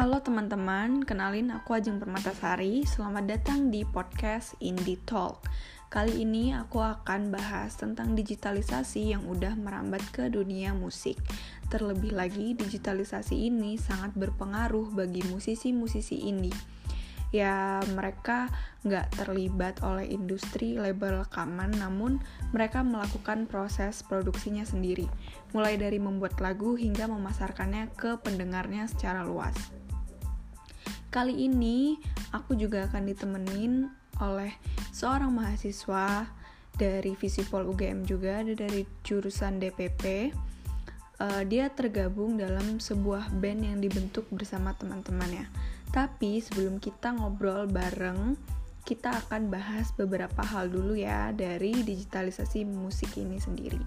Halo teman-teman, kenalin aku Ajeng Permatasari. Selamat datang di podcast Indie Talk. Kali ini aku akan bahas tentang digitalisasi yang udah merambat ke dunia musik. Terlebih lagi, digitalisasi ini sangat berpengaruh bagi musisi-musisi indie ya mereka nggak terlibat oleh industri label rekaman namun mereka melakukan proses produksinya sendiri mulai dari membuat lagu hingga memasarkannya ke pendengarnya secara luas kali ini aku juga akan ditemenin oleh seorang mahasiswa dari Visipol UGM juga dari jurusan DPP uh, dia tergabung dalam sebuah band yang dibentuk bersama teman-temannya tapi sebelum kita ngobrol bareng, kita akan bahas beberapa hal dulu ya dari digitalisasi musik ini sendiri.